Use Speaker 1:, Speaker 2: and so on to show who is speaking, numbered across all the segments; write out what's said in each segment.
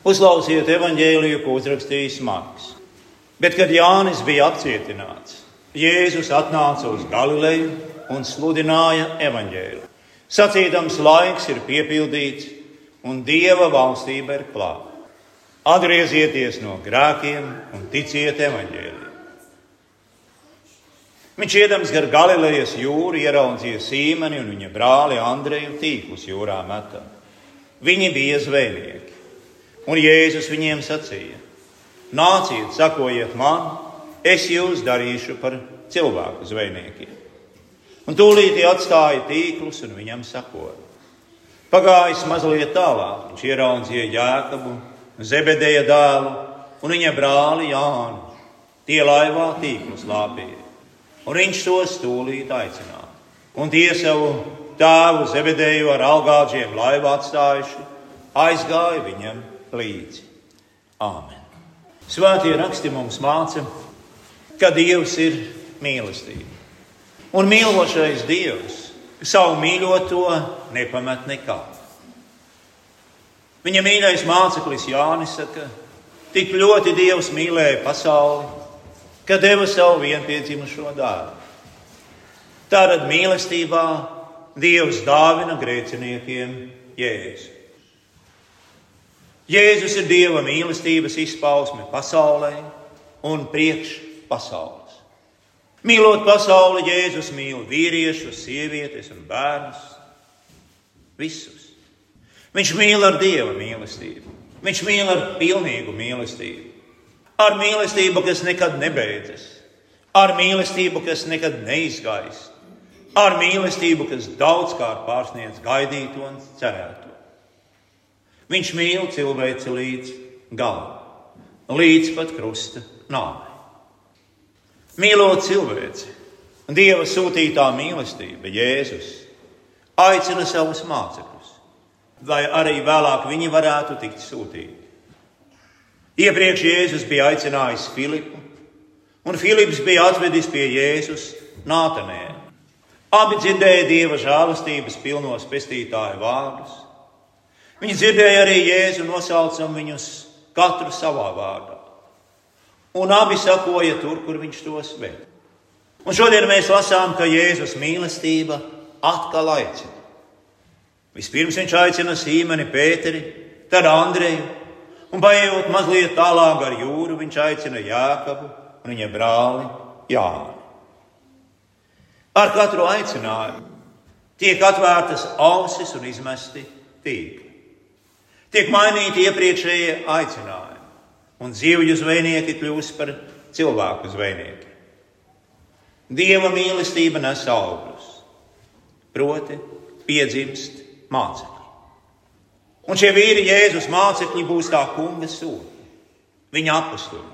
Speaker 1: Uzklausiet evaņģēliju, ko uzrakstījis Marks. Bet, kad Jānis bija apcietināts, Jēzus atnāca uz Galileju un sludināja evaņģēlu. Sacīdams, laiks ir piepildīts un Dieva valstība ir klāta. Atgriezieties no grēkiem un ticiet evaņģēlijam. Viņš iedams gar Galilejas jūru ieraudzīja Sīmeni un viņa brāli Andreju tīklus jūrā metam. Viņi bija zvejnieki. Un Jēzus viņiem sacīja: Nāciet, sakojiet man, es jūs darīšu par cilvēku zvejniekiem. Un tūlīt atstāja tīklus un viņam sakoja. Pagājis mazliet tālāk, viņš ieraudzīja Jēkabu, Zebedeja dēlu un viņa brāli Jānu. Tie laivā tīklus lāpīja, un viņš tos tūlīt aicināja. Un tie savu tēvu Zebedeju ar algāģiem laivā atstājuši, aizgāja viņam līdzi. Āmen! Svētie raksti mums māca, ka Dievs ir mīlestība. Un mīlošais Dievs savu mīļoto nepamet nekā. Viņa mīļais māceklis Jānis saka, tik ļoti Dievs mīlēja pasauli, ka deva savu vienpiedzimušo dēlu. Tātad mīlestībā Dievs dāvina grēciniekiem Jēzu. Jēzus ir Dieva mīlestības izpausme pasaulē un priekš pasaules. Mīlot pasauli, Jēzus mīl vīriešus, sievietes un bērnus. Visus. Viņš mīl ar Dieva mīlestību. Viņš mīl ar pilnīgu mīlestību. Ar mīlestību, kas nekad nebeidzas. Ar mīlestību, kas nekad neizgaist. Ar mīlestību, kas daudzkārt pārsniedz gaidīto un cerēto. Viņš mīl cilvēci līdz galam, līdz pat krusta nāvei. Mīlot cilvēci, Dieva sūtītā mīlestība, Jēzus, aicina savus mācekļus, lai arī vēlāk viņi varētu tikt sūtīti. Iepriekš Jēzus bija aicinājis Filipu, un Filips bija atvedis pie Jēzus Nātanē. Abi dzirdēja Dieva žēlastības pilnos pestītāju vārdus. Viņi dzirdēja arī Jēzu nosaucam viņus katru savā vārdā. Un abi sakoja tur, kur viņš tos ved. Un šodien mēs lasām, ka Jēzus mīlestība atkal aicina. Vispirms viņš aicina Sīmeni, Pēteri, tad Andreju, un paiet mazliet tālāk ar jūru, viņš aicina Jākabu un viņa brāli Jānu. Ar katru aicinājumu tiek atvērtas ausis un izmesti tīkli. Tiek mainīti iepriekšējie aicinājumi, un zivju zvejnieki kļūst par cilvēku zvejniekiem. Dieva mīlestība nes augļus, proti, piedzimst mācekļi. Un šie vīri Jēzus mācekļi būs tā kunga sūta, viņa apakstuļi.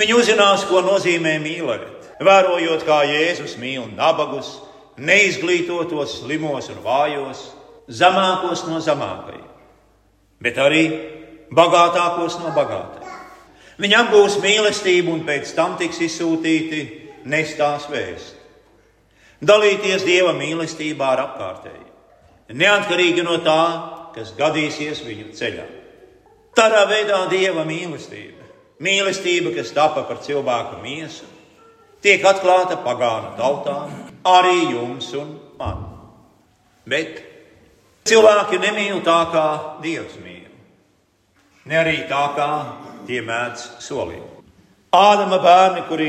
Speaker 1: Viņi uzzinās, ko nozīmē mīlēt, vērojot, kā Jēzus mīl nabagus, neizglītotos, slimos un vājos, zemākos no zemākajiem bet arī bagātākos no bagātajiem. Viņam būs mīlestība, un pēc tam tiks izsūtīti nestās vēsti. Dalīties dieva mīlestībā ar apkārtējiem, neatkarīgi no tā, kas gadīsies viņu ceļā. Tādā veidā dieva mīlestība, mīlestība, kas tapa par cilvēku miesu, tiek atklāta pagānu tautām, arī jums un man. Bet Cilvēki nemīl tā, kā Dievs mīl, ne arī tā, kā tie mēdz solīt. Ādama bērni, kuri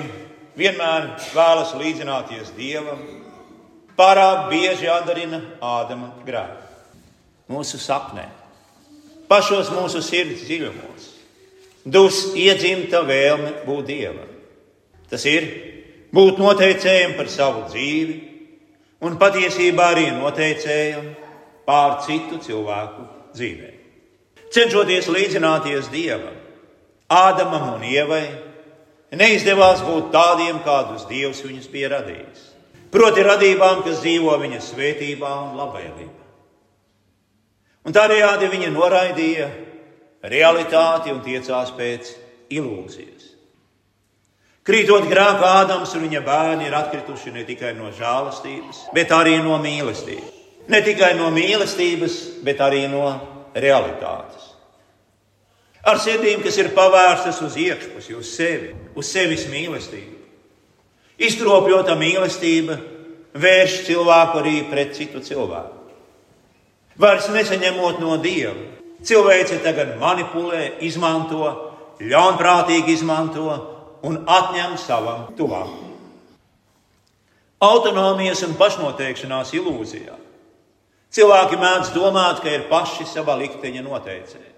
Speaker 1: vienmēr vēlas līdzināties Dievam, pārāk bieži atdarina Ādama grēku. Mūsu sapnē, pašos mūsu sirds dziļumos, dus iedzimta vēlme būt Dievam. Tas ir būt noteicējam par savu dzīvi un patiesībā arī noteicējam pār citu cilvēku dzīvēm. Cenšoties līdzināties Dievam, Ādamam un Ievai, neizdevās būt tādiem, kādus Dievs viņus bija radījis. Proti, radībām, kas dzīvo viņa svētībā un labvēlībā. Un tādējādi viņa noraidīja realitāti un tiecās pēc ilūzijas. Krītot grēkā, Ādams un viņa bērni ir atkrituši ne tikai no žēlastības, bet arī no mīlestības. Ne tikai no mīlestības, bet arī no realitātes. Ar sirdīm, kas ir pavērstas uz iekšpusi, uz sevi, uz sevis mīlestību. Izkropļota mīlestība vērš cilvēku arī pret citu cilvēku. Vairs nesaņemot no Dieva. Cilvēks tagad manipulē, izmanto, ļaunprātīgi izmanto un atņem savam tuvākam. Autonomijas un pašnoteikšanās ilūzijā. Cilvēki mēdz domāt, ka ir paši sava likteņa noteicēji,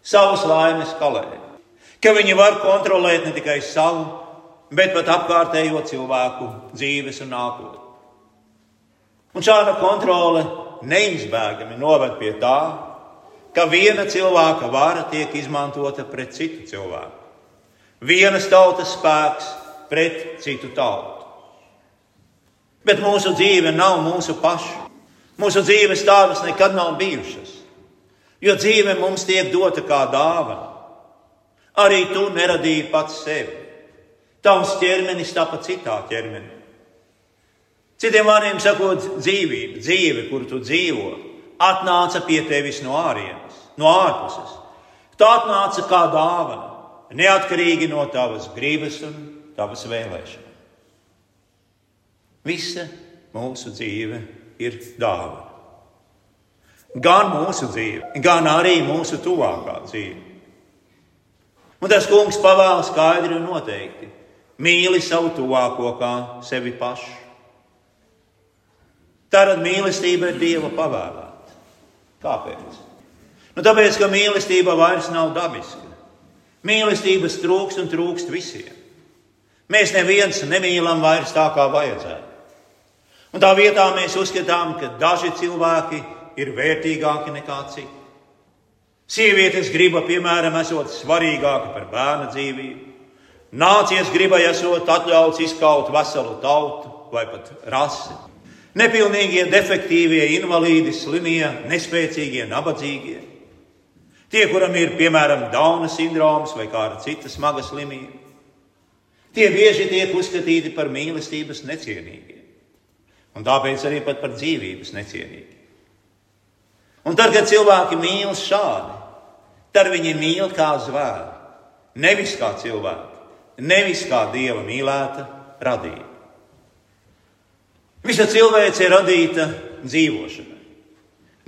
Speaker 1: savas laimes kalēji, ka viņi var kontrolēt ne tikai savu, bet pat apkārtējo cilvēku dzīves un nākotni. Un šāda kontrole neizbēgami noved pie tā, ka viena cilvēka vara tiek izmantota pret citu cilvēku. Vienas tautas spēks pret citu tautu. Bet mūsu dzīve nav mūsu paša. Mūsu dzīves tādas nekad nav bijušas. Jo dzīve mums tiek dota kā dāvana. Arī tu neradīji pats sevi. Tavs ķermenis tāpat citā ķermenī. Citiem vārdiem sakot, dzīvība, dzīve, kur tu dzīvo, atnāca pie tevis no ārienes, no ārpuses. Tā atnāca kā dāvana, neatkarīgi no tavas gribas un tavas vēlēšanas. Visa mūsu dzīve ir dāvana. Gan mūsu dzīve, gan arī mūsu tuvākā dzīve. Un tas kungs pavēl skaidri un noteikti: mīli savu tuvāko kā sevi pašu. Tātad mīlestība ir Dieva pavēlēta. Kāpēc? Nu, tāpēc, ka mīlestība vairs nav dabiska. Mīlestības trūkst un trūkst visiem. Mēs neviens nemīlam vairs tā, kā vajadzētu. Un tā vietā mēs uzskatām, ka daži cilvēki ir vērtīgāki nekā citi. Sievietes griba, piemēram, esot svarīgāka par bērna dzīvību. Nācies gribai esot atļauts izkaut veselu tautu vai pat rasi. Nepilnīgie, defektīvie, invalīdi, slimie, nespēcīgie, nabadzīgie. Tie, kuram ir piemēram Dauna sindroms vai kāda cita smaga slimība, tie bieži tiek uzskatīti par mīlestības necienīgiem un tāpēc arī par dzīvības necienīgi. Un tad, kad cilvēki mīl šādi, tad viņi mīl kā zvēru, nevis kā cilvēku, nevis kā dieva mīlēta radība. Visa cilvēce ir radīta dzīvošanai,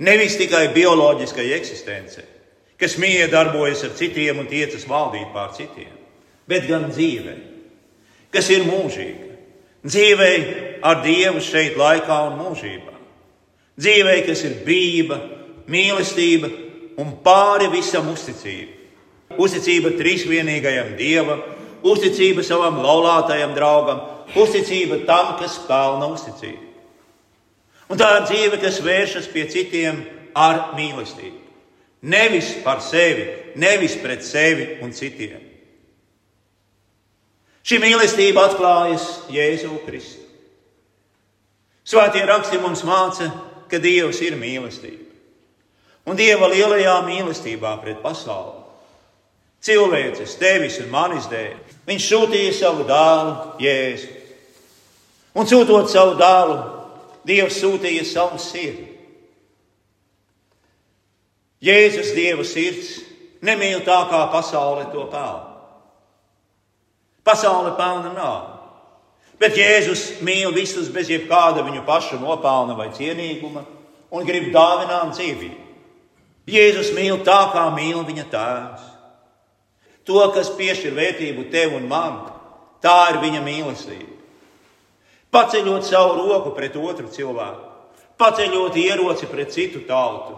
Speaker 1: nevis tikai bioloģiskai eksistencei, kas mīja darbojas ar citiem un tiecas valdīt pār citiem, bet gan dzīvei, kas ir mūžīga. Dzīvei ar Dievu šeit, laikā un mūžībā. Dzīvei, kas ir bība, mīlestība un pāri visam uzticība. Uzticība trīsvienīgajam Dievam, uzticība savam laulātajam draugam, uzticība tam, kas pelna uzticību. Un tā ir dzīve, kas vēršas pie citiem ar mīlestību. Nevis par sevi, nevis pret sevi un citiem. Šī mīlestība atklājas Jēzu Kristu. Svētie raksti mums māca, ka Dievs ir mīlestība. Un Dieva lielajā mīlestībā pret pasauli, cilvēces, tevis un manis dēļ, Viņš sūtīja savu dēlu Jēzu. Un sūtot savu dēlu, Dievs sūtīja savu sirdi. Jēzus Dieva sirds nemīl tā, kā pasaule to pelna. Pasaule pelna nāvi. Bet Jēzus mīl visus bez jebkāda viņu paša nopelna vai cienīguma un grib dāvināt dzīvību. Jēzus mīl tā, kā mīl viņa tēvs. To, kas piešķir vērtību tev un man, tā ir viņa mīlestība. Paceļot savu roku pret otru cilvēku, paceļot ieroci pret citu tautu,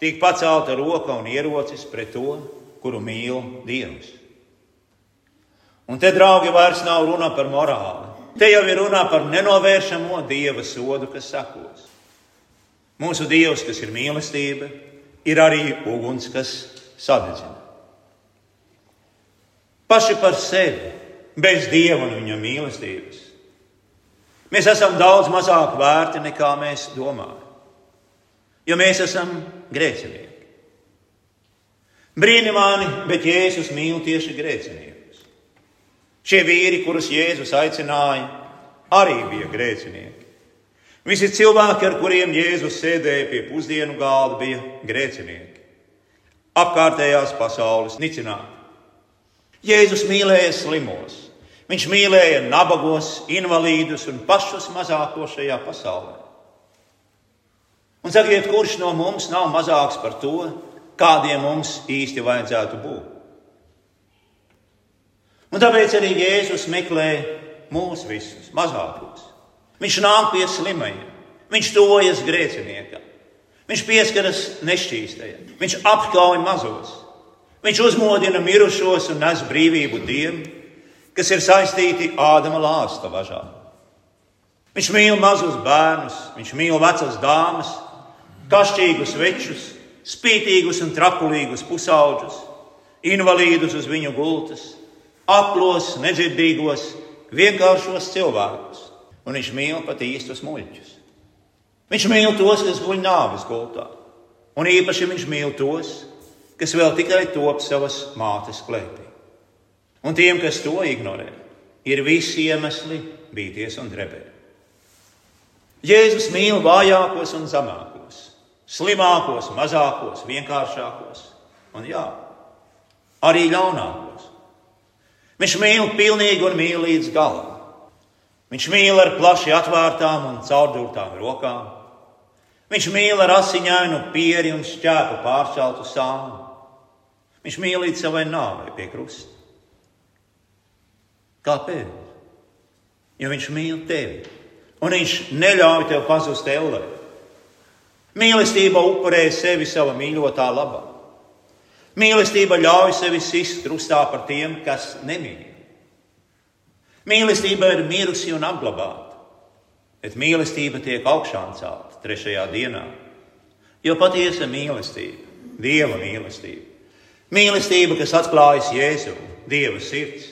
Speaker 1: tiek pacelta roka un ierocis pret to, kuru mīl Dievs. Un te, draugi, vairs nav runa par morāli. Te jau ir runa par nenovēršamo dieva sodu, kas sakos. Mūsu dievs, kas ir mīlestība, ir arī uguns, kas sadedzina. Paši par sevi, bez dieva un viņa mīlestības. Mēs esam daudz mazāk vērti nekā mēs domājam, jo mēs esam grēcinieki. Brīnumaini, bet Jēzus mīl tieši grēcinieku. Šie vīri, kurus Jēzus aicināja, arī bija grēcinieki. Visi cilvēki, ar kuriem Jēzus sēdēja pie pusdienu galda, bija grēcinieki. apkārtējās pasaules nicināt. Jēzus mīlēja slimos, viņš mīlēja nabagos, invalīdus un pašus mazākos šajā pasaulē. Un sakiet, kurš no mums nav mazāks par to, kādiem mums īsti vajadzētu būt? Un tāpēc arī Jēzus meklē mūs visus, mazākos. Viņš nāk pie slimajiem, viņš tojas grēciniekam, viņš pieskaras nešķīstajiem, viņš apkauj mazos, viņš uzmodina mirušos un nes brīvību tiem, kas ir saistīti Ādama lāsta važā. Viņš mīl mazus bērnus, viņš mīl vecas dāmas, kašķīgus večus, spītīgus un trapulīgus pusauģus, invalīdus uz viņu gultas, aplos, nedzirdīgos, vienkāršos cilvēkus, un viņš mīl pat īstus muļķus. Viņš mīl tos, kas guļ nāves gultā, un īpaši viņš mīl tos, kas vēl tikai top savas mātes klēpī. Un tiem, kas to ignorē, ir visi iemesli bīties un drebēt. Jēzus mīl vājākos un zemākos, slimākos, mazākos, vienkāršākos un jā, arī ļaunākos. Viņš mīl pilnīgi un mīl līdz galam. Viņš mīl ar plaši atvērtām un caurdurtām rokām. Viņš mīl ar asiņainu pieri un šķēpu pārceltu sānu. Viņš mīl līdz savai nāvei pie krusta. Kāpēc? Jo viņš mīl tevi, un viņš neļauj tev pazust ellē. Mīlestība upurē sevi sava mīļotā labā. Mīlestība ļauj sevi sist krustā par tiem, kas nemīl. Mīlestība ir mirusi un apglabāta, bet mīlestība tiek augšām celta trešajā dienā. Jo patiesa mīlestība, Dieva mīlestība, mīlestība, kas atklājas Jēzu, Dieva sirds,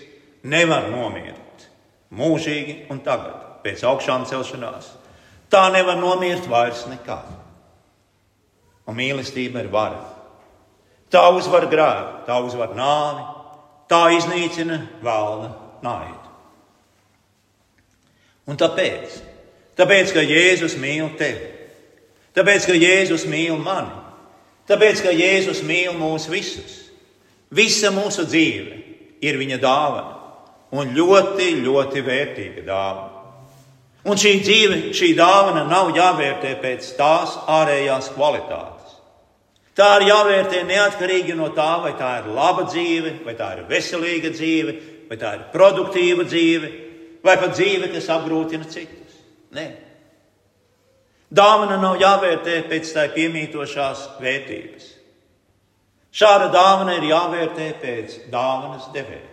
Speaker 1: nevar nomirt mūžīgi un tagad, pēc augšām celšanās. Tā nevar nomirt vairs nekad. Un mīlestība ir vara. Tā uzvar grēku, tā uzvar nāvi, tā iznīcina vēlna naidu. Un tāpēc, tāpēc, ka Jēzus mīl tevi, tāpēc, ka Jēzus mīl mani, tāpēc, ka Jēzus mīl mūs visus, visa mūsu dzīve ir viņa dāvana un ļoti, ļoti vērtīga dāvana. Un šī dzīve, šī dāvana nav jāvērtē pēc tās ārējās kvalitātes. Tā ir jāvērtē neatkarīgi no tā, vai tā ir laba dzīve, vai tā ir veselīga dzīve, vai tā ir produktīva dzīve, vai pat dzīve, kas apgrūtina citus. Nē. Dāvana nav jāvērtē pēc tā piemītošās vērtības. Šāda dāvana ir jāvērtē pēc dāvanas devēja.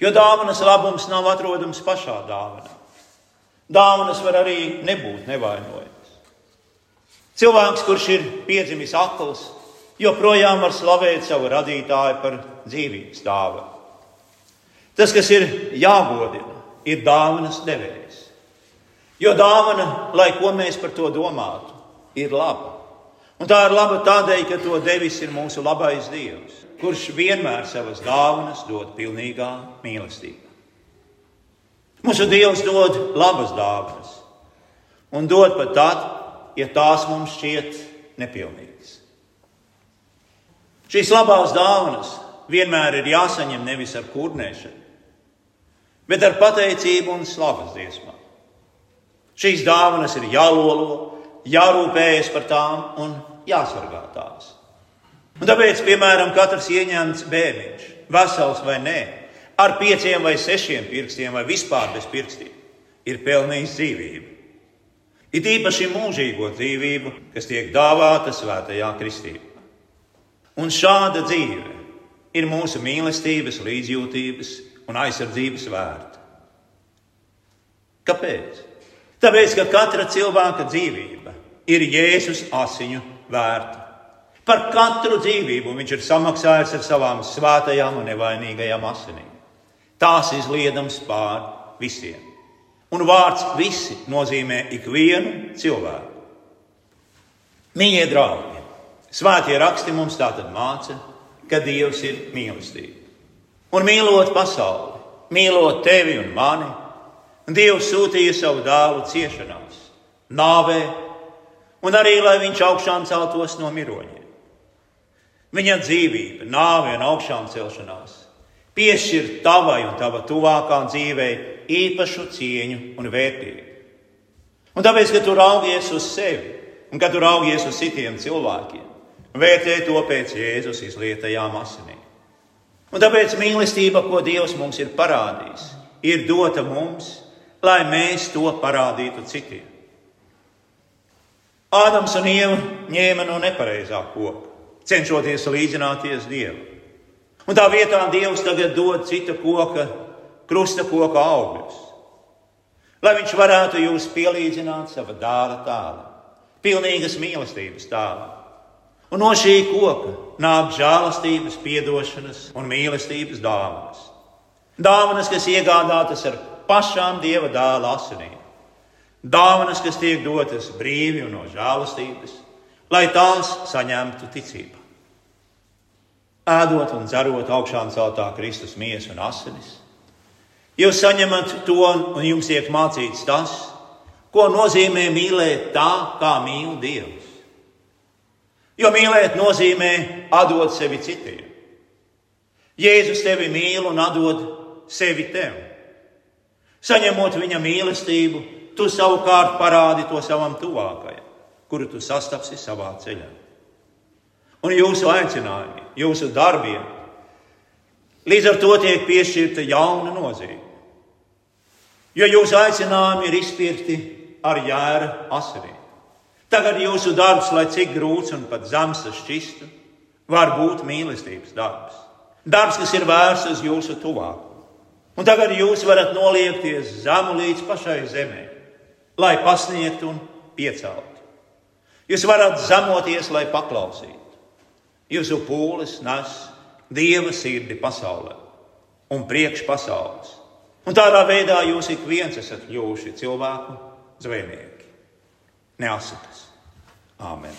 Speaker 1: Jo dāvanas labums nav atrodams pašā dāvanā. Dāvanas var arī nebūt nevainojams. Cilvēks, kurš ir piedzimis akls, joprojām var slavēt savu radītāju par dzīvības dāvanu. Tas, kas ir jāgodina, ir dāvanas devējs. Jo dāvana, lai ko mēs par to domātu, ir laba. Un tā ir laba tādēļ, ka to devis ir mūsu labais Dievs kurš vienmēr savas dāvanas dod pilnīgā mīlestībā. Mūsu Dievs dod labas dāvanas, un dod pat tad, ja tās mums šķiet nepilnīgas. Šīs labās dāvanas vienmēr ir jāsaņem nevis ar kurnēšanu, bet ar pateicību un slavas dziesmām. Šīs dāvanas ir jālolo, jārūpējas par tām un jāsargā tās. Un tāpēc, piemēram, katrs ieņemts bērniņš, vesels vai nē, ar pieciem vai sešiem pirkstiem vai vispār bez pirkstiem, ir pelnījis dzīvību. It īpaši mūžīgo dzīvību, kas tiek dāvāta svētajā kristībā. Un šāda dzīve ir mūsu mīlestības, līdzjūtības un aizsardzības vērta. Kāpēc? Tāpēc, ka katra cilvēka dzīvība ir Jēzus asiņu vērta. Par katru dzīvību viņš ir samaksājis ar savām svētajām un nevainīgajām asinīm. Tās izliedams pār visiem. Un vārds visi nozīmē ikvienu cilvēku. Mīļie draugi, svētie raksti mums tātad māca, ka Dievs ir mīlestība. Un mīlot pasauli, mīlot tevi un mani, Dievs sūtīja savu dēlu ciešanās, nāvē, un arī lai viņš augšām celtos no miroņiem. viņa dzīvība, nāve un augšām celšanās piešķir tavai un tava tuvākā dzīvei īpašu cieņu un vērtību. Un tāpēc, kad tu raugies uz sevi un kad tu raugies uz citiem cilvēkiem, vērtē to pēc Jēzus izlietajām asinīm. Un tāpēc mīlestība, ko Dievs mums ir parādījis, ir dota mums, lai mēs to parādītu citiem. Ādams un Ieva ņēma no nepareizā koka, cenšoties līdzināties Dievam. Un tā vietā Dievs tagad dod cita koka, krusta koka augļus, lai viņš varētu jūs pielīdzināt sava dāla tālā, pilnīgas mīlestības tālā. Un no šī koka nāk žēlastības, atdošanas un mīlestības dāvanas. Dāvanas, kas iegādātas ar pašām Dieva dēla asinīm. Dāvanas, kas tiek dotas brīvi un no žēlastības, lai tās saņemtu ticību. Ēdot un dzerot augšām celtā Kristus miesu un asinis, jūs saņemat to un jums tiek mācīts tas, ko nozīmē mīlēt tā, kā mīl Dievs. Jo mīlēt nozīmē atdot sevi citiem. Jēzus tevi mīl un atdod sevi tev. Saņemot viņa mīlestību, tu savukārt parādi to savam tuvākajam, kuru tu sastapsi savā ceļā. Un jūsu aicinājumi, jūsu darbiem, līdz ar to tiek piešķirta jauna nozīme. Jo jūsu aicinājumi ir izpirkti ar jēra asinīm. Tagad jūsu darbs, lai cik grūts un pat zems tas šķistu, var būt mīlestības darbs. Darbs, kas ir vērsts uz jūsu tuvāko. Un tagad jūs varat noliekties zemu līdz pašai zemē, lai pasniegtu un pieceltu. Jūs varat zemoties, lai paklausītu. Jūsu pūles nes dieva sirdi pasaulē un priekš pasaules. Un tādā veidā jūs ik viens esat kļuvuši cilvēku zvejnieki. Neasakas. Āmen.